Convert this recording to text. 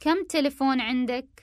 كم تلفون عندك؟